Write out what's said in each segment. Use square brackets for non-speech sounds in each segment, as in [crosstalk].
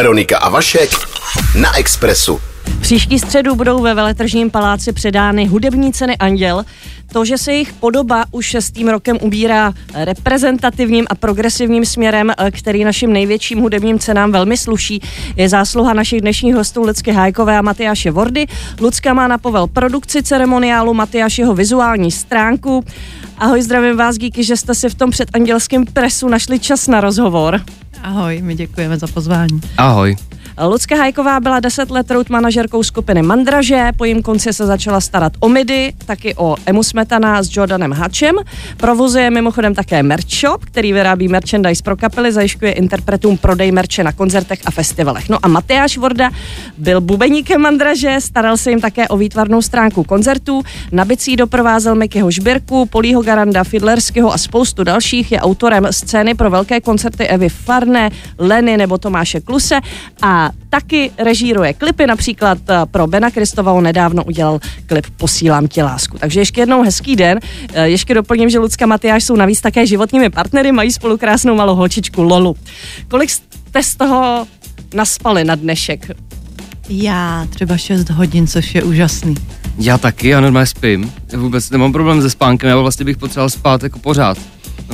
Veronika a Vašek na Expressu. Příští středu budou ve Veletržním paláci předány hudební ceny Anděl. To, že se jejich podoba už šestým rokem ubírá reprezentativním a progresivním směrem, eh, který našim největším hudebním cenám velmi sluší, je zásluha našich dnešních hostů Lidsky Hajkové a Matyáše Vordy. Lucka má na povel produkci ceremoniálu, Matyáš jeho vizuální stránku. Ahoj, zdravím vás, díky, že jste si v tom předandělském presu našli čas na rozhovor. Ahoj, my děkujeme za pozvání. Ahoj. Lucka Hajková byla 10 let road manažerkou skupiny Mandraže, po jejím konci se začala starat o MIDI, taky o Emu Smetana s Jordanem Hatchem. Provozuje mimochodem také merch shop, který vyrábí merchandise pro kapely, zajišťuje interpretům prodej merče na koncertech a festivalech. No a Matyáš Vorda byl bubeníkem Mandraže, staral se jim také o výtvarnou stránku koncertů, na bicí doprovázel Mikyho Žbirku, Polího Garanda, Fidlerského a spoustu dalších, je autorem scény pro velké koncerty Evy Farné, Leny nebo Tomáše Kluse a taky režíruje klipy, například eh, pro Bena Kristova nedávno udělal klip Posílám tě lásku. Takže ještě jednou hezký den. Eh, ještě doplním, že Lucka Matyáš jsou navíc také životními partnery, mají spolu krásnou malou holčičku Lolu. Kolik jste z toho naspali na dnešek? Já třeba 6 hodin, což je úžasný. Já taky, já normálně spím. Já vůbec nemám problém se spánkem, já vlastně bych potřeboval spát jako pořád.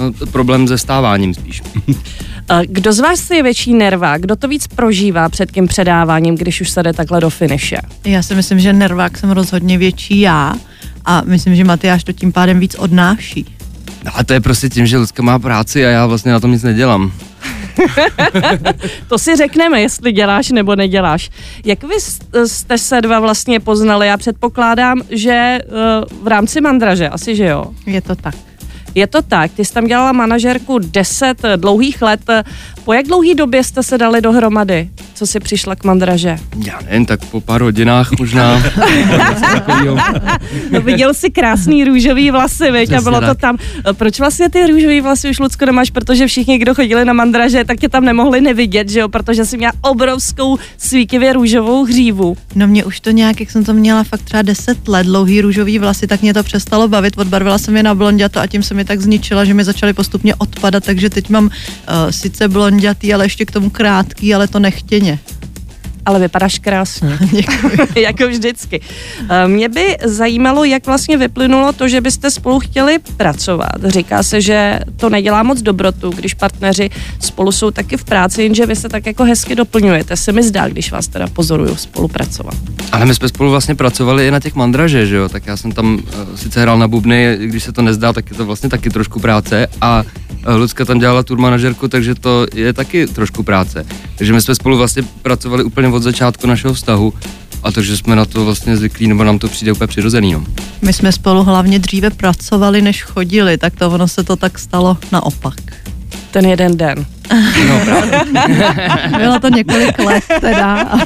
No, problém se stáváním spíš. [laughs] Kdo z vás je větší nerva? Kdo to víc prožívá před tím předáváním, když už se jde takhle do finiše? Já si myslím, že nervák jsem rozhodně větší já a myslím, že Matyáš to tím pádem víc odnáší. No a to je prostě tím, že Lucka má práci a já vlastně na tom nic nedělám. [laughs] to si řekneme, jestli děláš nebo neděláš. Jak vy jste se dva vlastně poznali? Já předpokládám, že uh, v rámci Mandraže, asi že jo? Je to tak. Je to tak, ty jsi tam dělala manažerku 10 dlouhých let. Po jak dlouhý době jste se dali dohromady? Co si přišla k mandraže? Já nevím, tak po pár hodinách možná. [laughs] no, viděl jsi krásný růžový vlasy, veď, a bylo tak. to tam. Proč vlastně ty růžový vlasy už Lucko nemáš? Protože všichni, kdo chodili na mandraže, tak tě tam nemohli nevidět, že jo? Protože jsi měla obrovskou svítivě růžovou hřívu. No mě už to nějak, jak jsem to měla fakt třeba 10 let, dlouhý růžový vlasy, tak mě to přestalo bavit. Odbarvila jsem je na blonděto a tím se mi tak zničila, že mi začaly postupně odpadat, takže teď mám uh, sice blondětý, ale ještě k tomu krátký, ale to nechtěně ale vypadáš krásně. [laughs] [laughs] jako vždycky. Eh, mě by zajímalo, jak vlastně vyplynulo to, že byste spolu chtěli pracovat. Říká se, že to nedělá moc dobrotu, když partneři spolu jsou taky v práci, jenže vy se tak jako hezky doplňujete. Se mi zdá, když vás teda pozoruju spolupracovat. Ale my jsme spolu vlastně pracovali i na těch mandraže, že jo? Tak já jsem tam uh, sice hrál na bubny, když se to nezdá, tak je to vlastně taky trošku práce a Lucka tam dělala tour manažerku, takže to je taky trošku práce. Takže my jsme spolu vlastně pracovali úplně od začátku našeho vztahu a takže jsme na to vlastně zvyklí, nebo nám to přijde úplně přirozený. No. My jsme spolu hlavně dříve pracovali, než chodili, tak to ono se to tak stalo naopak. Ten jeden den. No, [laughs] Bylo to několik let teda. [laughs]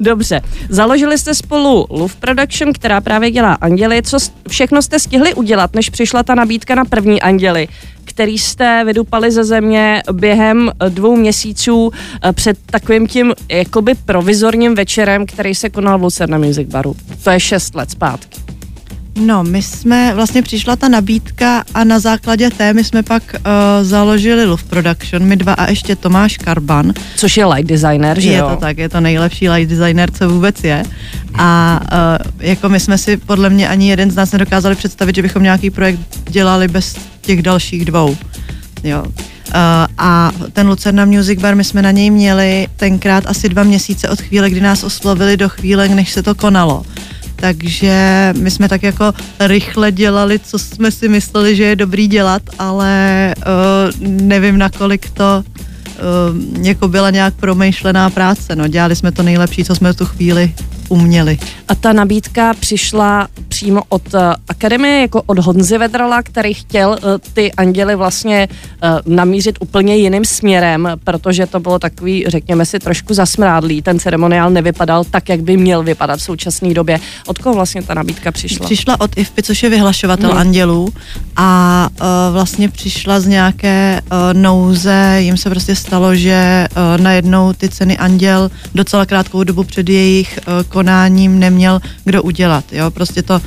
Dobře. Založili jste spolu Love Production, která právě dělá Anděli. Co všechno jste stihli udělat, než přišla ta nabídka na první Anděli? Který jste vydupali ze země během dvou měsíců eh, před takovým tím jakoby provizorním večerem, který se konal v Lucerna Music Baru. To je šest let zpátky. No, my jsme, vlastně přišla ta nabídka a na základě té my jsme pak uh, založili Love Production, my dva a ještě Tomáš Karban. Což je light designer, že je jo? Je to tak, je to nejlepší light designer, co vůbec je. A uh, jako my jsme si podle mě ani jeden z nás nedokázali představit, že bychom nějaký projekt dělali bez těch dalších dvou. Jo. Uh, a ten Lucerna Music Bar, my jsme na něj měli tenkrát asi dva měsíce od chvíle, kdy nás oslovili do chvíle, než se to konalo takže my jsme tak jako rychle dělali, co jsme si mysleli, že je dobrý dělat, ale uh, nevím, nakolik to uh, jako byla nějak promýšlená práce. No, dělali jsme to nejlepší, co jsme tu chvíli uměli. A ta nabídka přišla přímo od uh, akademie, jako od Honzy Vedrala, který chtěl uh, ty anděly vlastně uh, namířit úplně jiným směrem, protože to bylo takový, řekněme si, trošku zasmrádlý. Ten ceremoniál nevypadal tak, jak by měl vypadat v současné době. Od koho vlastně ta nabídka přišla? Přišla od IFPy, což je vyhlašovatel hmm. andělů a uh, vlastně přišla z nějaké uh, nouze, jim se prostě stalo, že uh, najednou ty ceny anděl docela krátkou dobu před jejich uh, konáním neměl kdo udělat. Jo? Prostě to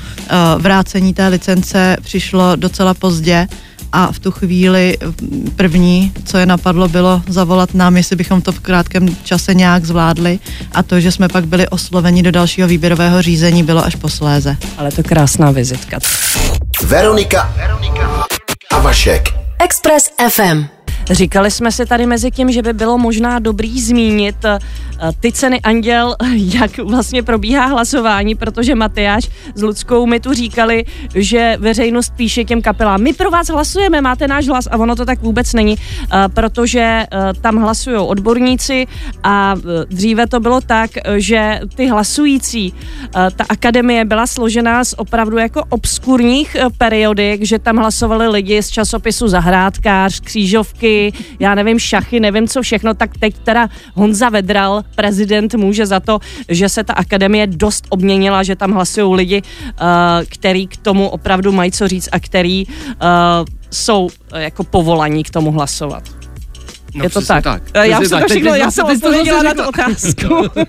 vrácení té licence přišlo docela pozdě a v tu chvíli první, co je napadlo, bylo zavolat nám, jestli bychom to v krátkém čase nějak zvládli a to, že jsme pak byli osloveni do dalšího výběrového řízení, bylo až posléze. Ale to krásná vizitka. Veronika, Veronika a Vašek. Express FM. Říkali jsme si tady mezi tím, že by bylo možná dobrý zmínit eh, ty ceny Anděl, [laughs] jak vlastně probíhá hlasování, protože Matyáš s Ludskou mi tu říkali, že veřejnost píše těm kapelám, my pro vás hlasujeme, máte náš hlas. A ono to tak vůbec není, eh, protože eh, tam hlasují odborníci a dříve to bylo tak, že ty hlasující, ta akademie byla složená z opravdu jako obskurních periodik, že tam hlasovali lidi z časopisu Zahrádkář, Křížovky, já nevím, šachy, nevím co všechno, tak teď teda Honza Vedral, prezident, může za to, že se ta akademie dost obměnila, že tam hlasují lidi, uh, který k tomu opravdu mají co říct a který uh, jsou uh, jako povolaní k tomu hlasovat. No, je to tak. tak. Já, jsem tak. to všechno, já jsem odpověděla na tu otázku. [laughs]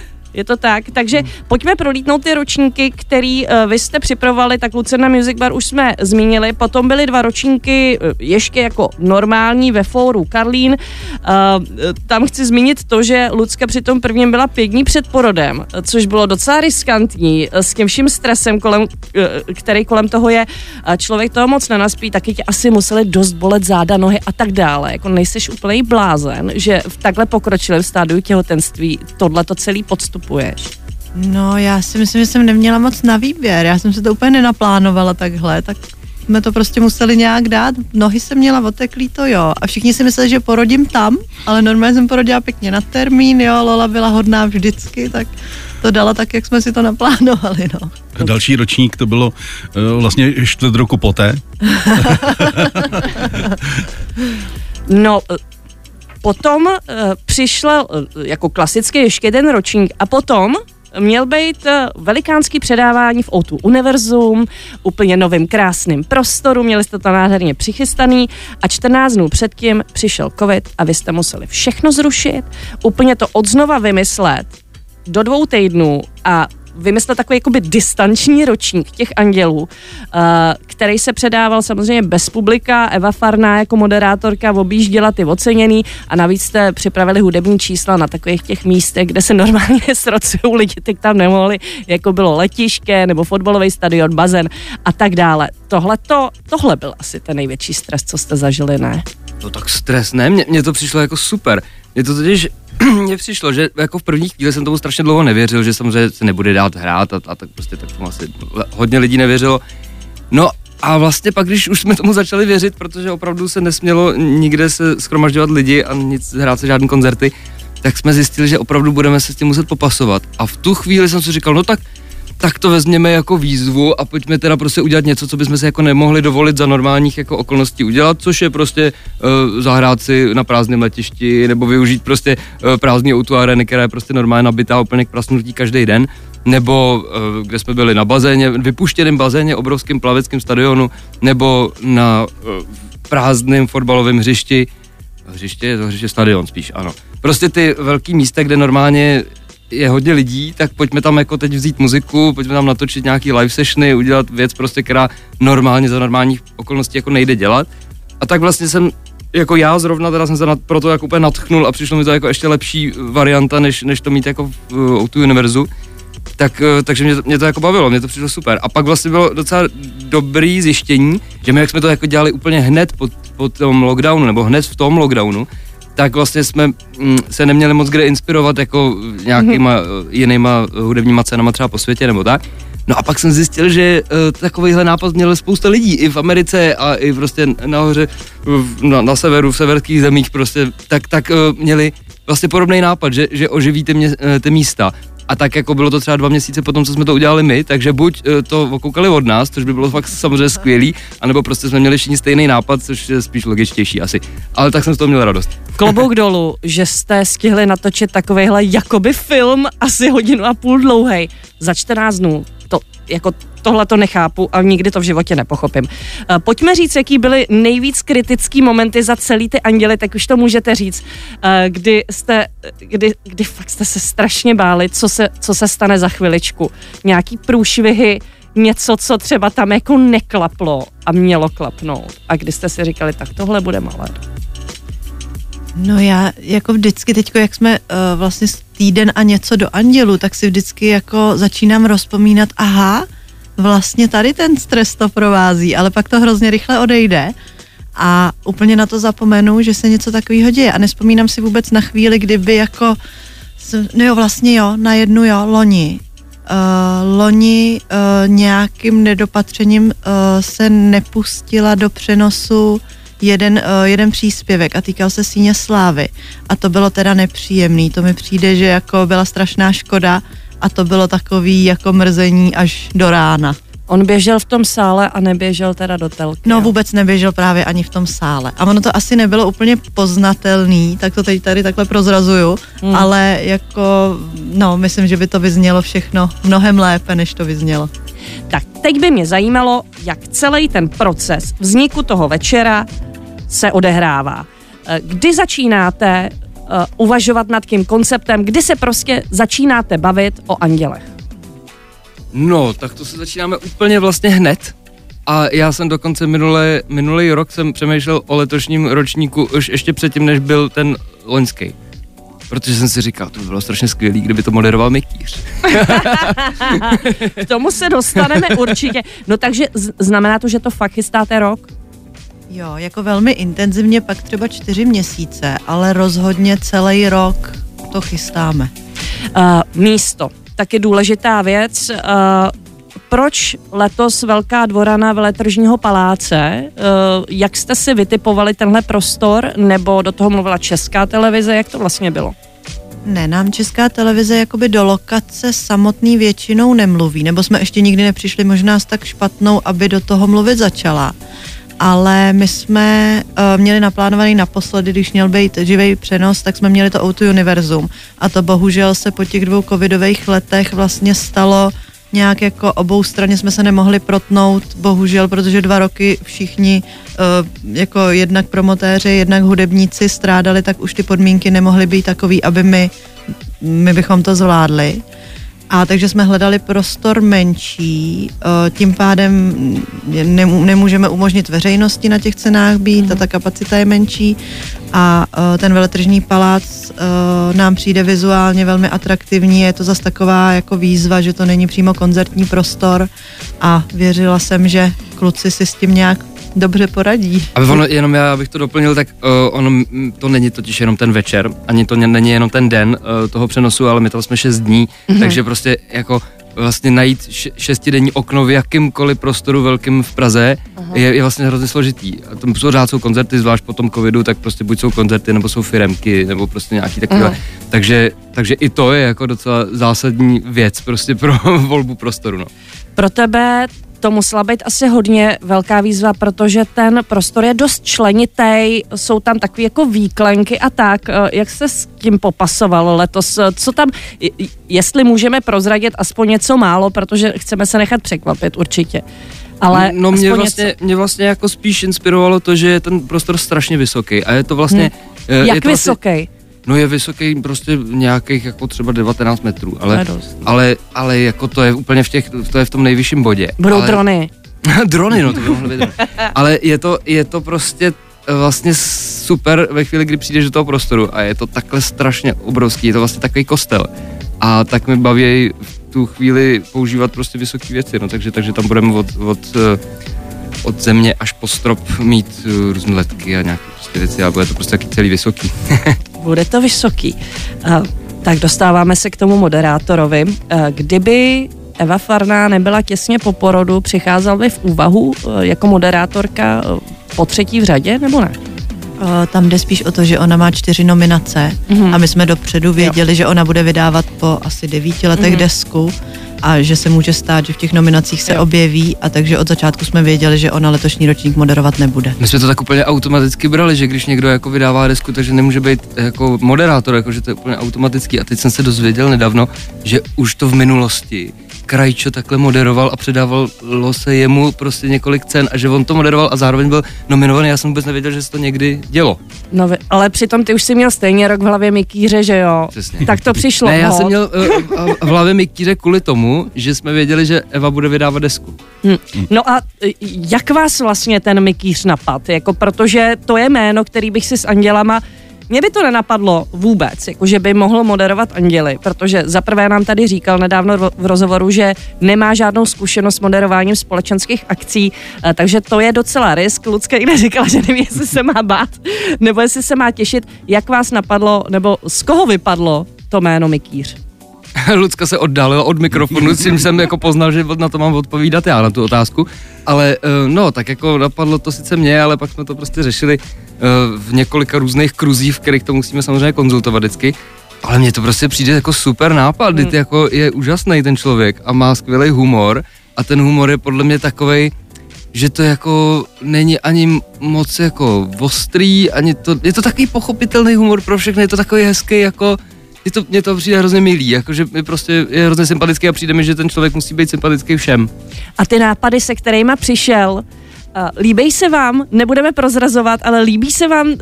[laughs] Je to tak, takže pojďme prolítnout ty ročníky, který uh, vy jste připravovali, tak Lucerna Music Bar už jsme zmínili, potom byly dva ročníky uh, ještě jako normální ve fóru Karlín. Uh, tam chci zmínit to, že Lucka při tom prvním byla pět dní před porodem, což bylo docela riskantní, s tím vším stresem, kolem, který kolem toho je, člověk toho moc nenaspí, taky tě asi museli dost bolet záda, nohy a tak dále. Jako nejseš úplný blázen, že v takhle pokročilém stádiu těhotenství tohle to celý podstupuješ. No, já si myslím, že jsem neměla moc na výběr. Já jsem se to úplně nenaplánovala takhle, tak jsme to prostě museli nějak dát. Nohy jsem měla oteklý, to jo. A všichni si mysleli, že porodím tam, ale normálně jsem porodila pěkně na termín, jo. Lola byla hodná vždycky, tak to dala tak, jak jsme si to naplánovali, no. Další ročník to bylo uh, vlastně čtvrt roku poté. [laughs] [laughs] No, potom uh, přišel uh, jako klasicky ještě jeden ročník a potom měl být uh, velikánský předávání v O2 Univerzum, úplně novým krásným prostoru, měli jste to nádherně přichystaný a 14 dnů předtím přišel covid a vy jste museli všechno zrušit, úplně to odznova vymyslet do dvou týdnů a vymyslet takový jakoby distanční ročník těch andělů, uh, který se předával samozřejmě bez publika. Eva Farná jako moderátorka objížděla ty oceněný a navíc jste připravili hudební čísla na takových těch místech, kde se normálně [laughs] srocují lidi, ty tam nemohli, jako bylo letiště nebo fotbalový stadion, bazén a tak dále. Tohle, to, tohle byl asi ten největší stres, co jste zažili, ne? No tak stres, ne? Mně, to přišlo jako super. Mně to totiž [clears throat] mně přišlo, že jako v první chvíli jsem tomu strašně dlouho nevěřil, že samozřejmě se nebude dát hrát a, a tak prostě tak tomu asi hodně lidí nevěřilo. No a vlastně pak, když už jsme tomu začali věřit, protože opravdu se nesmělo nikde se schromažďovat lidi a nic, hrát se žádné koncerty, tak jsme zjistili, že opravdu budeme se s tím muset popasovat. A v tu chvíli jsem si říkal, no tak tak to vezměme jako výzvu a pojďme teda prostě udělat něco, co bychom si jako nemohli dovolit za normálních jako okolností udělat, což je prostě uh, zahrát si na prázdném letišti nebo využít prostě uh, prázdný auto areny, která je prostě normálně nabitá úplně k prasnutí každý den nebo uh, kde jsme byli na bazéně, vypuštěném bazéně, obrovském plaveckém stadionu, nebo na uh, prázdném fotbalovém hřišti, hřiště je to hřiště stadion spíš, ano. Prostě ty velký místa, kde normálně je hodně lidí, tak pojďme tam jako teď vzít muziku, pojďme tam natočit nějaký live sessiony, udělat věc prostě, která normálně za normálních okolností jako nejde dělat. A tak vlastně jsem jako já zrovna teda jsem se nad, proto jako úplně natchnul a přišlo mi to jako ještě lepší varianta, než, než to mít jako v uh, tu univerzu. Tak, uh, takže mě to, mě to jako bavilo, mě to přišlo super. A pak vlastně bylo docela dobrý zjištění, že my jak jsme to jako dělali úplně hned po, po tom lockdownu, nebo hned v tom lockdownu, tak vlastně jsme mm, se neměli moc kde inspirovat jako nějakýma mm-hmm. jinýma hudebníma cenama třeba po světě nebo tak. No a pak jsem zjistil, že uh, takovýhle nápad měl spousta lidí i v Americe a i prostě nahoře v, na, na severu, v severských zemích prostě, tak, tak uh, měli vlastně podobný nápad, že, že oživíte mě, ty místa. A tak jako bylo to třeba dva měsíce potom, co jsme to udělali my, takže buď uh, to okoukali od nás, což by bylo fakt samozřejmě skvělý, anebo prostě jsme měli všichni stejný nápad, což je spíš logičtější asi. Ale tak jsem z toho měl radost. Klobouk [laughs] dolů, že jste stihli natočit takovejhle jakoby film, asi hodinu a půl dlouhý, za 14 dnů. To, jako tohle to nechápu a nikdy to v životě nepochopím. Uh, pojďme říct, jaký byly nejvíc kritický momenty za celý ty anděly, tak už to můžete říct, uh, kdy jste, kdy, kdy fakt jste se strašně báli, co se, co se stane za chviličku. Nějaký průšvihy, něco, co třeba tam jako neklaplo a mělo klapnout? A kdy jste si říkali, tak tohle bude malé? No já jako vždycky teď, jak jsme uh, vlastně týden a něco do andělu, tak si vždycky jako začínám rozpomínat, aha, vlastně tady ten stres to provází, ale pak to hrozně rychle odejde. A úplně na to zapomenu, že se něco takového děje. A nespomínám si vůbec na chvíli, kdyby jako, no jo, vlastně jo, na jednu jo, loni. Uh, loni uh, nějakým nedopatřením uh, se nepustila do přenosu jeden, uh, jeden příspěvek a týkal se síně slávy. A to bylo teda nepříjemný, to mi přijde, že jako byla strašná škoda a to bylo takový jako mrzení až do rána. On běžel v tom sále a neběžel teda do telky. No jo? vůbec neběžel právě ani v tom sále. A ono to asi nebylo úplně poznatelný, tak to teď tady takhle prozrazuju, hmm. ale jako, no, myslím, že by to vyznělo všechno mnohem lépe, než to vyznělo. Tak teď by mě zajímalo, jak celý ten proces vzniku toho večera se odehrává. Eh, Kdy začínáte uh, uvažovat nad tím konceptem, kdy se prostě začínáte bavit o andělech? No, tak to se začínáme úplně vlastně hned. A já jsem dokonce minulé, minulý rok jsem přemýšlel o letošním ročníku už ještě předtím, než byl ten loňský. Protože jsem si říkal, to by bylo strašně skvělý, kdyby to moderoval Mikýř. [laughs] K tomu se dostaneme určitě. No takže znamená to, že to fakt chystáte rok? Jo, jako velmi intenzivně, pak třeba čtyři měsíce, ale rozhodně celý rok to chystáme. Uh, místo, taky důležitá věc. Uh, proč letos Velká dvorana veletržního paláce? Uh, jak jste si vytipovali tenhle prostor? Nebo do toho mluvila Česká televize? Jak to vlastně bylo? Ne, nám česká televize jakoby do lokace samotný většinou nemluví, nebo jsme ještě nikdy nepřišli možná s tak špatnou, aby do toho mluvit začala. Ale my jsme uh, měli naplánovaný naposledy, když měl být živý přenos, tak jsme měli to O2 Univerzum. A to bohužel se po těch dvou covidových letech vlastně stalo nějak jako obou straně jsme se nemohli protnout, bohužel, protože dva roky všichni uh, jako jednak promotéři, jednak hudebníci strádali, tak už ty podmínky nemohly být takový, aby my, my bychom to zvládli. A takže jsme hledali prostor menší, uh, tím pádem nemů- nemůžeme umožnit veřejnosti na těch cenách být, ta kapacita je menší a uh, ten veletržní palác uh, nám přijde vizuálně velmi atraktivní, je to zase taková jako výzva, že to není přímo koncertní prostor a věřila jsem, že kluci si s tím nějak dobře poradí. Aby ono, jenom já bych to doplnil, tak uh, ono, to není totiž jenom ten večer, ani to není jenom ten den uh, toho přenosu, ale my tam jsme 6 dní, mm-hmm. takže prostě jako vlastně najít šestidenní okno v jakýmkoliv prostoru velkým v Praze je, je vlastně hrozně složitý. A tam pořád jsou koncerty, zvlášť po tom covidu, tak prostě buď jsou koncerty, nebo jsou firemky, nebo prostě nějaký takové. Aha. Takže, takže i to je jako docela zásadní věc prostě pro [laughs] volbu prostoru. No. Pro tebe to musela být asi hodně velká výzva, protože ten prostor je dost členitý, jsou tam takové jako výklenky a tak. Eh, Jak se s tím popasoval letos? Eh, Co tam, je- jestli můžeme prozradit aspoň něco málo, protože chceme se nechat překvapit určitě. Ale no mě vlastně, něco. mě vlastně jako spíš inspirovalo to, že je ten prostor strašně vysoký a je to vlastně... eh, je Jak to Vlastně, vysoký? No je vysoký prostě nějakých jako třeba 19 metrů, ale, ale, ale jako to je úplně v těch, to je v tom nejvyšším bodě. Budou ale, drony. [laughs] drony, no to by mohly být. Ale je to, je to prostě eh, vlastně super ve chvíli, kdy přijdeš do toho prostoru a je to takhle strašně obrovský, je to vlastně takový kostel. A tak mi baví v tu chvíli používat prostě vysoké věci, no takže, takže tam budeme od, od, eh, od země až po strop mít eh, různé letky a nějaké prostě věci a bude to prostě taky celý vysoký. [laughs] Bude to vysoký. Uh, tak dostáváme se k tomu moderátorovi. Uh, kdyby Eva Farná nebyla těsně po porodu, přicházel by v úvahu uh, jako moderátorka po třetí v řadě, nebo ne? Tam jde spíš o to, že ona má čtyři nominace Mhm. a my jsme dopředu věděli, že ona bude vydávat po asi devíti letech Mhm. desku a že se může stát, že v těch nominacích se Jo. objeví a takže od začátku jsme věděli, že ona letošní ročník moderovat nebude. My jsme to tak úplně automaticky brali, že když někdo jako vydává desku, takže nemůže být jako moderátor, jako že to je úplně automatický. A teď jsem se dozvěděl nedávno, že už to v minulosti Krajčo takhle moderoval a předávalo se jemu prostě několik cen a že on to moderoval a zároveň byl nominovaný. Já jsem vůbec nevěděl, že se to někdy dělo. No, ale přitom ty už si měl stejně rok v hlavě Mikýře, že jo? Přesně. Tak to přišlo. Ne, já jsem měl uh, v hlavě Mikýře kvůli tomu, že jsme věděli, že Eva bude vydávat desku. Hm. No a e, jak vás vlastně ten Mikýř napad? Jako protože to je jméno, který bych si s Andělama mě by to nenapadlo vůbec, jako že by mohl moderovat Anděli, protože zaprvé nám tady říkal nedávno v rozhovoru, že nemá žádnou zkušenost s moderováním společenských akcí, eh, takže to je docela risk. Lucka někde říkala, že neví, jestli se má bát, nebo jestli se má těšit. Jak vás napadlo, nebo z koho vypadlo to jméno Mikýř? Lucka se oddalila od mikrofonu, s tím jsem jako poznal, že na to mám odpovídat já, na tu otázku. Ale eh, no, tak jako napadlo to sice mě, ale pak jsme to prostě řešili eh, v několika různých kruzích, v kterých to musíme samozřejmě konzultovat vždycky. Ale mně to prostě přijde jako super nápad, hmm. jako je úžasný ten člověk a má skvělý humor a ten humor je podle mě takovej, že to jako není ani moc jako ostrý, ani to, je to takový pochopitelný humor pro všechny, je to takový hezký jako, je to, mně to přijde hrozně milý, jakože mi prostě je hrozně sympatický a přijde mi, že ten člověk musí být sympatický všem. A ty nápady, se kterými přišel, uh, líbí se vám, nebudeme prozrazovat, ale líbí se vám uh,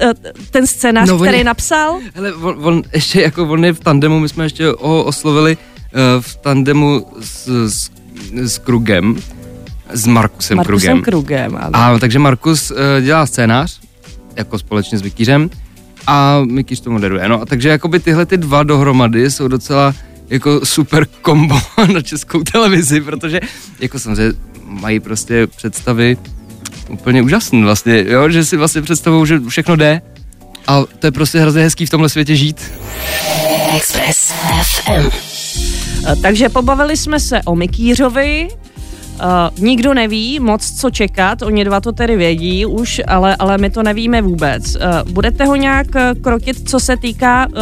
ten scénář, No, který napsal? Hele, on, on ještě jako on je v tandemu, my jsme ještě ho oslovili uh, v tandemu s, s, s Krugem, s Markusem, Markusem Krugem. Krugem. ano. A takže Markus uh, dělá scénář, jako společně s Mikýřem, a Mikýř to moderuje. No takže jakoby tyhle ty dva dohromady jsou docela jako super kombo [laughs] na českou televizi, protože jako samozřejmě mají prostě představy úplně úžasné vlastně, jo, že si vlastně představují, že všechno jde a to je prostě hrozně hezký v tomhle světě žít. Express FM. Eh, Takže pobavili jsme se o Mikýřovi, Uh, nikdo neví moc, co čekat, oni dva to tedy vědí už, ale, ale my to nevíme vůbec. Uh, budete ho nějak eh, krotit, co se týká uh,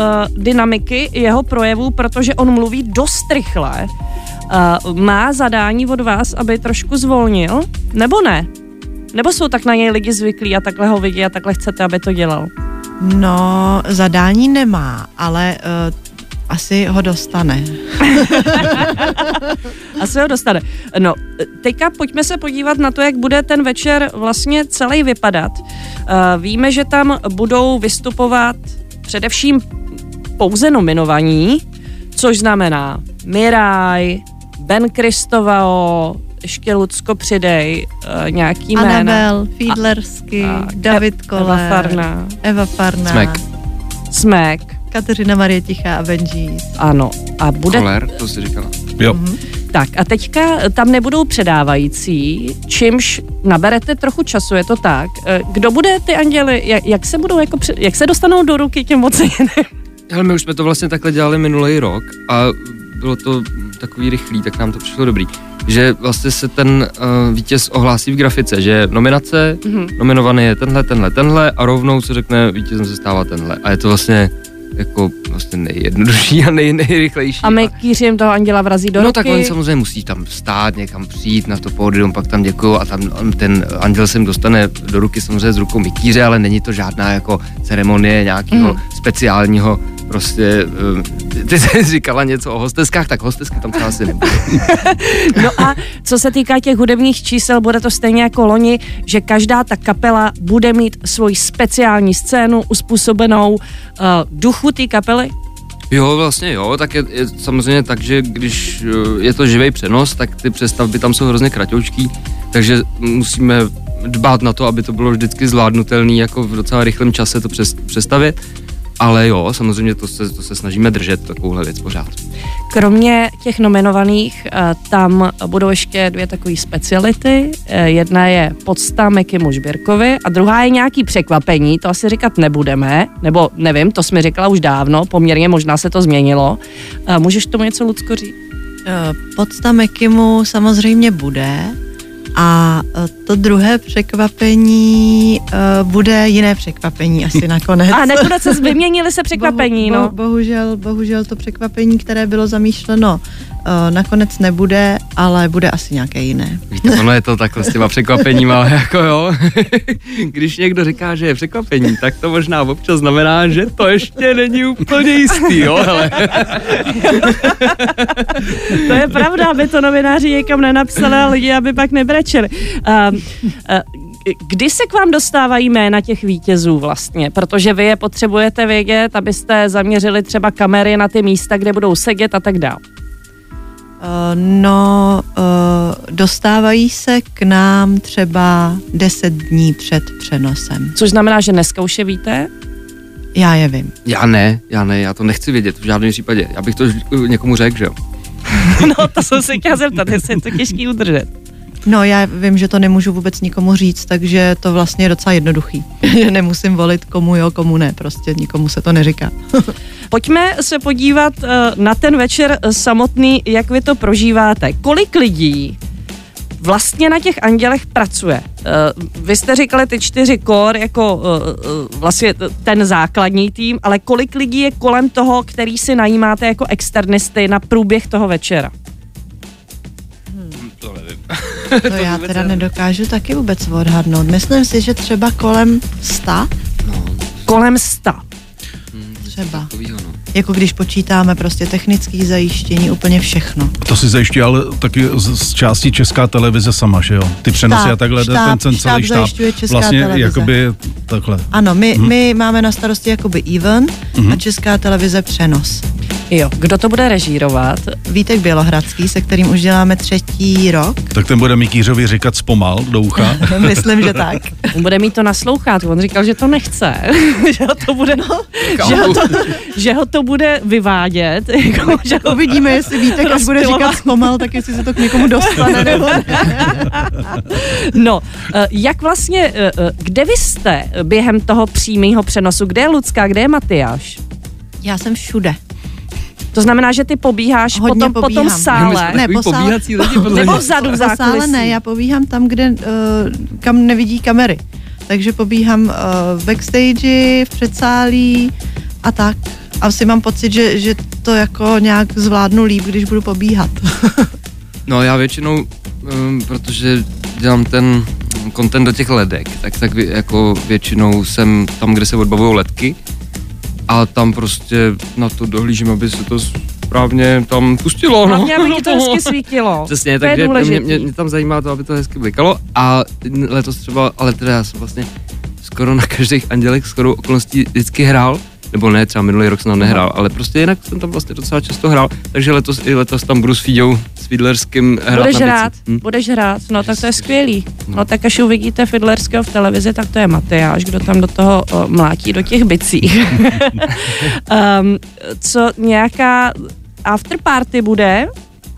dynamiky jeho projevu, protože on mluví dost rychle. Uh, má zadání od vás, aby trošku zvolnil, nebo ne? Nebo jsou tak na něj lidi zvyklí a takhle ho vidí a takhle chcete, aby to dělal? No, zadání nemá, ale uh, asi ho dostane. [laughs] Asi ho dostane. No, teďka pojďme se podívat na to, jak bude ten večer vlastně celý vypadat. Uh, víme, že tam budou vystupovat především pouze nominovaní, což znamená Miraj, Ben Kristovao, ještě Lucko přidej, uh, nějaký jména. Anabel, Fiedlersky, a- David Eva Koller, Farná. Eva Farná, Smek. Smek, Kateřina Marie Tichá a Benjis. ano. A bude Koler, to si říkala. Jo. Tak a teďka tam nebudou předávající, čímž naberete trochu času, je to tak. Eh, Kdo bude ty anděly, jak, jak se budou jako, před- jak se dostanou do ruky těm oceněným? Ale my už jsme to vlastně takhle dělali minulý rok a bylo to takový rychlý, tak nám to přišlo dobrý. Že vlastně se ten uh, vítěz ohlásí v grafice, že nominace, mm-hmm. nominovaný je tenhle, tenhle, tenhle a rovnou se řekne, vítězem se stává tenhle. A je to vlastně jako vlastně nejjednodušší a nej, nejrychlejší. A my kýřím toho anděla vrazí do No ruky. tak oni samozřejmě musí tam stát, někam přijít na to pódium, pak tam děkuju a tam on- ten anděl se jim dostane do ruky samozřejmě s rukou mikýře, ale není to žádná jako ceremonie nějakého Mhm. speciálního prostě, eh, ty jsi říkala něco o hosteskách, tak hostesky tam třeba asi nebude. [laughs] No a co se týká těch hudebních čísel, bude to stejně jako loni, že každá ta kapela bude mít svoji speciální scénu uspůsobenou uh, duchu té kapely. Jo, vlastně jo, tak je, je samozřejmě tak, že když eh, je to živý přenos, tak ty přestavby tam jsou hrozně kratoučký, takže musíme dbát na to, aby to bylo vždycky zvládnutelné, jako v docela rychlém čase to přes, přestavit. Ale jo, samozřejmě to se, to se snažíme držet, takovouhle věc pořád. Kromě těch nominovaných, eh, tam budou ještě dvě takové speciality. Eh, Jedna je podsta Mekimu Žběrkovi a druhá je nějaký překvapení, to asi říkat nebudeme, nebo nevím, to jsme říkala už dávno, poměrně možná se to změnilo. Eh, Můžeš tomu něco, Lucko, říct? Podsta Mekimu samozřejmě bude a eh, to druhé překvapení eh, bude jiné překvapení asi [laughs] nakonec. A nakonec se [laughs] vyměnili se překvapení, Bohu, no. bo, bohužel, bohužel to překvapení, které bylo zamýšleno uh, nakonec nebude, ale bude asi nějaké jiné. Víte, ono je to takhle s těma překvapeníma, jako jo. [laughs] Když někdo říká, že je překvapení, tak to možná občas znamená, že to ještě není úplně jistý, jo, ale... To je pravda, aby to novináři někam nenapsali a lidi, aby pak nebrečeli. Um, uh, kdy se k vám dostávají jména těch vítězů vlastně? Protože vy je potřebujete vědět, abyste zaměřili třeba kamery na ty místa, kde budou sedět a tak dále. Uh, no, uh, dostávají se k nám třeba 10 dní před přenosem. Což znamená, že dneska už je víte? Já je vím. Já ne, já ne, já to nechci vědět v žádném případě. Já bych to někomu řekl, že jo. [laughs] No, to jsem se chtěla zeptat, jestli je to těžký udržet. No, já vím, že to nemůžu vůbec nikomu říct, takže to vlastně je docela jednoduchý. [laughs] Nemusím volit komu jo, komu ne, prostě nikomu se to neříká. [laughs] Pojďme se podívat uh, na ten večer samotný, jak vy to prožíváte. Kolik lidí vlastně na těch andělech pracuje. Uh, vy jste říkali ty čtyři kor jako uh, vlastně ten základní tým, ale kolik lidí je kolem toho, který si najímáte jako externisty na průběh toho večera? To nevím. To já teda nedokážu taky vůbec odhadnout. Myslím si, že třeba kolem 100 Kolem sta. třeba. Takovýho, no. Jako když počítáme prostě technické zajištění, úplně všechno. To si zajišťuje ale taky z, z části Česká televize sama, že jo? Ty přenosy Štáb, a takhle, štáb, ten, ten štáb celý štáb. zajišťuje Česká Vlastně televize. jakoby takhle. Ano, my, my máme na starosti jakoby event a Česká televize přenos. Jo, kdo to bude režírovat? Vítek Bělohradský, se kterým už děláme třetí rok. Tak ten bude Mikýřovi říkat zpomal do ucha. [laughs] Myslím, že tak. On bude mít to naslouchat. On říkal, že to nechce. [laughs] že ho to bude, no, že, ho to, že ho to bude vyvádět. [laughs] Jako, že ho Uvidíme, jestli Vítek, až bude říkat zpomal, tak jestli se to k někomu dostane. Nebo ne. [laughs] No, eh, jak vlastně, eh, eh, kde vy jste během toho přímého přenosu? Kde je Lucka, kde je Matyáš? Já jsem všude. To znamená, že ty pobíháš Hodně potom po tom pobíhám. sále. Ne, po sále- pobíhací lidi, [laughs] Nebo vzadu v sále ne, já pobíhám tam, kde, uh, kam nevidí kamery. Takže pobíhám uh, v backstage, v předsálí a tak. A si mám pocit, že, že to jako nějak zvládnu líp, když budu pobíhat. [laughs] No já většinou, um, protože dělám ten content do těch ledek, tak, tak jako většinou jsem tam, kde se odbavují ledky a tam prostě na to dohlížím, aby se to správně tam pustilo. No. Hlavně, aby ti to hezky [laughs] svítilo. Přesně, to je takže mě, mě, mě, tam zajímá to, aby to hezky blikalo a letos třeba, ale teda já jsem vlastně skoro na každých andělech skoro okolností vždycky hrál, nebo ne, třeba minulý rok jsem tam nehrál, ale prostě jinak jsem tam vlastně docela často hrál, takže letos i letos tam budu s Fíďou, s Fiedlerským hrát Budeš hrát. Hm? budeš hrát, no tak to je skvělý. No tak až uvidíte Fidlerského v televizi, tak to je Matyáš, kdo tam do toho o, mlátí do těch bicí. um, [laughs] [laughs] co nějaká afterparty bude,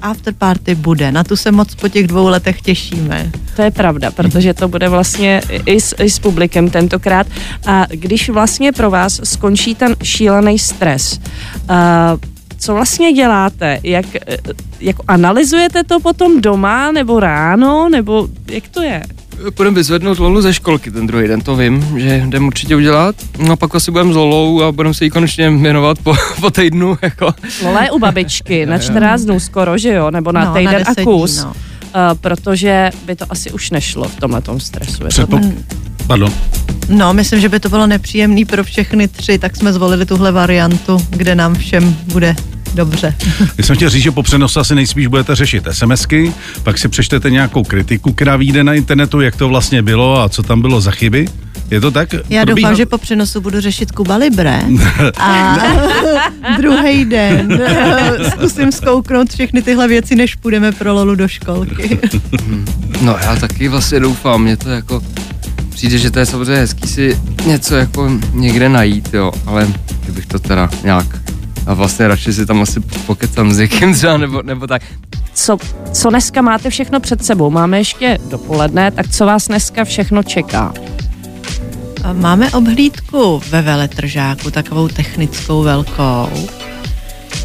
Afterparty bude, na tu se moc po těch dvou letech těšíme. to je pravda, protože to bude vlastně i s, i s publikem tentokrát. A když vlastně pro vás skončí ten šílený stres, uh, co vlastně děláte? Jak, eh, jako analyzujete to potom doma, nebo ráno, nebo jak to je? Půjdeme vyzvednout Lolu ze školky ten druhý den, to vím, že jdem určitě udělat. No a pak asi budeme s Lolou a budeme se jí konečně věnovat po, [laughs] po týdnu, jako. Lola je u babičky [laughs] na 14 dnů skoro, že jo? Nebo na No, týden na a 10 kus. dní, no. Uh, protože by to asi už nešlo v tomhle stresu. Je to. Pardon. No, myslím, že by to bylo nepříjemný pro všechny tři, tak jsme zvolili tuhle variantu, kde nám všem bude dobře. Já jsem chtěl říct, že po přenosu asi nejspíš budete řešit SMSky, pak si přečtete nějakou kritiku, která vyjde na internetu, jak to vlastně bylo a co tam bylo za chyby. Je to tak? Já Probíhá- doufám, že po přenosu budu řešit Kuba Libre [laughs] a [laughs] druhý den zkusím zkouknout všechny tyhle věci, než půjdeme pro Lolu do školky. [laughs] No já taky vlastně doufám, mě to jako přijde, že to je samozřejmě hezký si něco jako někde najít, jo, ale kdybych to teda nějak a vlastně radši si tam asi pokecám s někým třeba, nebo, nebo tak. co, co dneska máte všechno před sebou? Máme ještě dopoledne, tak co vás dneska všechno čeká? A Máme obhlídku ve veletržáku, takovou technickou velkou.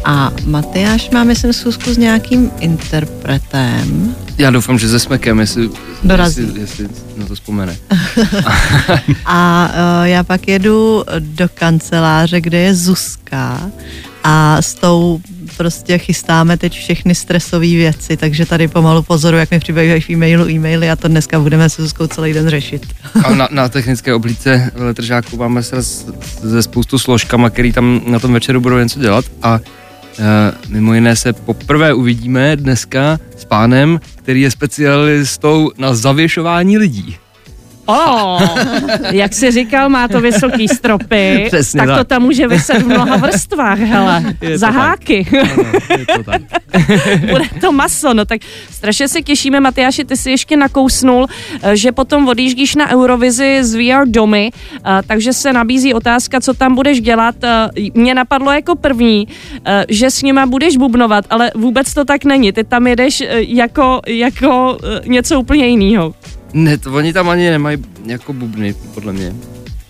A Matyáš má, myslím, schůzku s nějakým interpretem. Já doufám, že se smekem, jestli, Dorazí. jestli, jestli na to vzpomene. [laughs] A uh, já pak jedu do kanceláře, kde je Zuzka, a s tou prostě chystáme teď všechny stresové věci, takže tady pomalu pozoru, jak mi přibývají v e-mailu e-maily a to dneska budeme se Zuzkou celý den řešit. A na, na technické oblíce letržáku máme se ze spoustu složkama, který tam na tom večeru budou něco dělat a Uh, mimo jiné se poprvé uvidíme dneska s pánem, který je specialistou na zavěšování lidí. O, jak jsi říkal, má to vysoký stropy, [laughs] Přesně tak, tak. to tam může vyset v mnoha vrstvách, hele, [laughs] Je to za tak. háky. Ano, je to tak. [laughs] Bude to maso, no tak strašně se těšíme, Matyáši, ty si ještě nakousnul, eh, že potom odjíždíš na Eurovizi z VR domy, eh, takže se nabízí otázka, co tam budeš dělat. Eh, Mě napadlo jako první, že s nima budeš bubnovat, ale vůbec to tak není. Ty tam jedeš jako, jako něco úplně jiného. Ne, to oni tam ani nemají jako bubny, podle mě.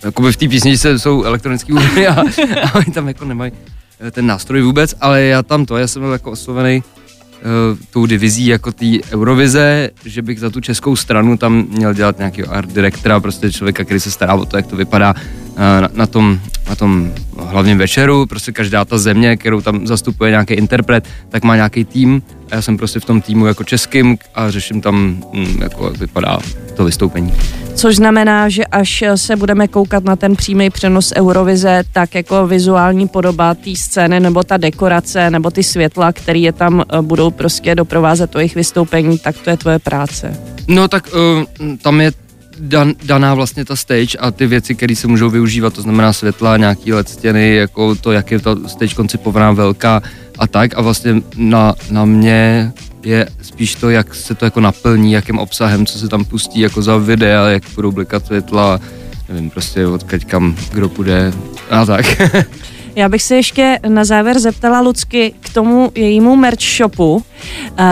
Jakoby v té písničce jsou elektronický bubny a, a oni tam jako nemají eh, ten nástroj vůbec, ale já tam to, já jsem byl jako oslovený uh, tou divizí jako té Eurovize, že bych za tu českou stranu tam měl dělat nějakého art direktora, prostě člověka, který se stará o to, jak to vypadá na, na, tom, na tom hlavním večeru, prostě každá ta země, kterou tam zastupuje nějaký interpret, tak má nějaký tým a já jsem prostě v tom týmu jako českým a řeším tam, mm, jako jak vypadá to vystoupení. Což znamená, že až se budeme koukat na ten přímý přenos Eurovize, tak jako vizuální podoba té scény nebo ta dekorace nebo ty světla, které je tam eh, budou prostě doprovázet to jejich vystoupení, tak to je tvoje práce. No tak uh, tam je dan, daná vlastně ta stage a ty věci, které se můžou využívat, to znamená světla, nějaký LED stěny, jako to, jak je ta stage koncipovaná velká a tak a vlastně na, na mě je spíš to, jak se to jako naplní, jakým obsahem, co se tam pustí jako za videa, jak budou blikat světla, nevím, prostě odkaď kam kdo půjde a tak. [laughs] Já bych se ještě na závěr zeptala Lucky k tomu jejímu merch shopu. Uh,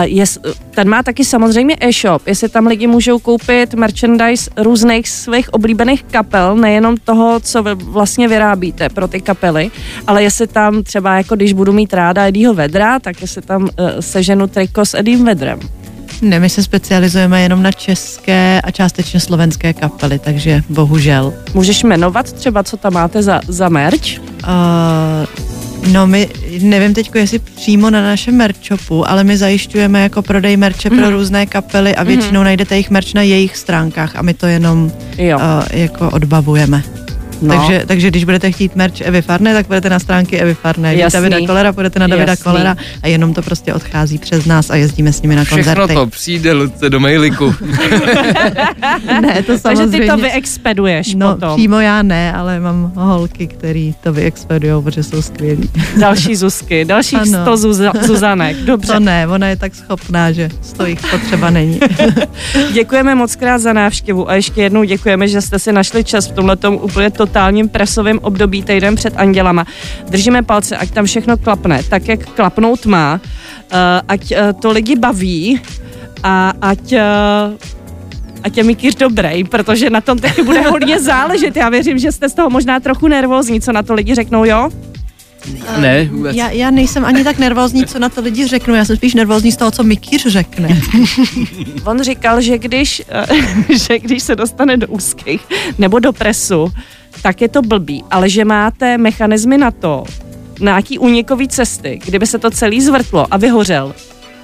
jest, ten má taky samozřejmě e-shop, jestli tam lidi můžou koupit merchandise různých svých oblíbených kapel, nejenom toho, co vy vlastně vyrábíte pro ty kapely, ale jestli tam třeba, jako když budu mít ráda Eddieho Vedra, tak jestli tam uh, seženu triko s Eddiem Vedrem. Ne, my se specializujeme jenom na české a částečně slovenské kapely, takže bohužel. Můžeš jmenovat třeba, co tam máte za, za merch? Uh, no my, nevím teď, jestli přímo na našem merchopu, ale my zajišťujeme jako prodej merče mm. pro různé kapely a většinou mm. najdete jejich merch na jejich stránkách a my to jenom Jo. uh, jako odbavujeme. No. Takže, takže když budete chtít merch Evy Farné, tak budete na stránky Evy Farné. Když Jasný. Davida Kolera, půjdete na Davida Jasný. Kolera a jenom to prostě odchází přes nás a jezdíme s nimi na Všechno koncerty. to přijde Luce do mailiku. [laughs] Ne, to Takže samozřejmě. ty to vyexpeduješ No, potom. přímo já ne, ale mám holky, který to vyexpedujou, protože jsou skvělí. Další Zuzky, dalších Ano. 100 Zuza- [laughs] Zuzanek. Dobře. To ne, ona je tak schopná, že to jich potřeba není. [laughs] Děkujeme moc krát za návštěvu a ještě jednou děkujeme, že jste si našli čas v tomhletom úplně totálním presovém období týden před Andělama. Držíme palce, ať tam všechno klapne, tak jak klapnout má, uh, ať uh, to lidi baví a ať uh, ať je Mikýř dobrý, protože na tom taky bude hodně [laughs] záležet. Já věřím, že jste z toho možná trochu nervózní, co na to lidi řeknou, jo? ne, vůbec. Já, já nejsem ani tak nervózní, co na to lidi řeknou, já jsem spíš nervózní z toho, co Mikýř řekne. [laughs] On říkal, že když, eh, [laughs] že když se dostane do úzkých nebo do presu, tak je to blbý, ale že máte mechanismy na to, na nějaký unikový cesty, kdyby se to celý zvrtlo a vyhořel,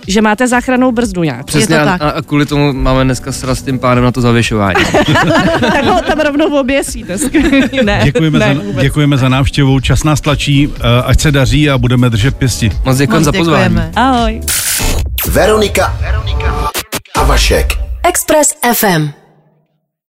že máte záchranou brzdu nějak. Přesně to a, tak. a, a kvůli tomu máme dneska sraz s tím pádem na to zavěšování. [laughs] tak ho tam rovnou oběsíte. [laughs] Ne, Děkujeme, ne, za, vůbec. děkujeme za návštěvu, čas nás tlačí, eh, ať se daří a budeme držet pěsti. Moc děkujeme za pozvání. děkujeme. Ahoj. Veronika a Vašek. Express FM.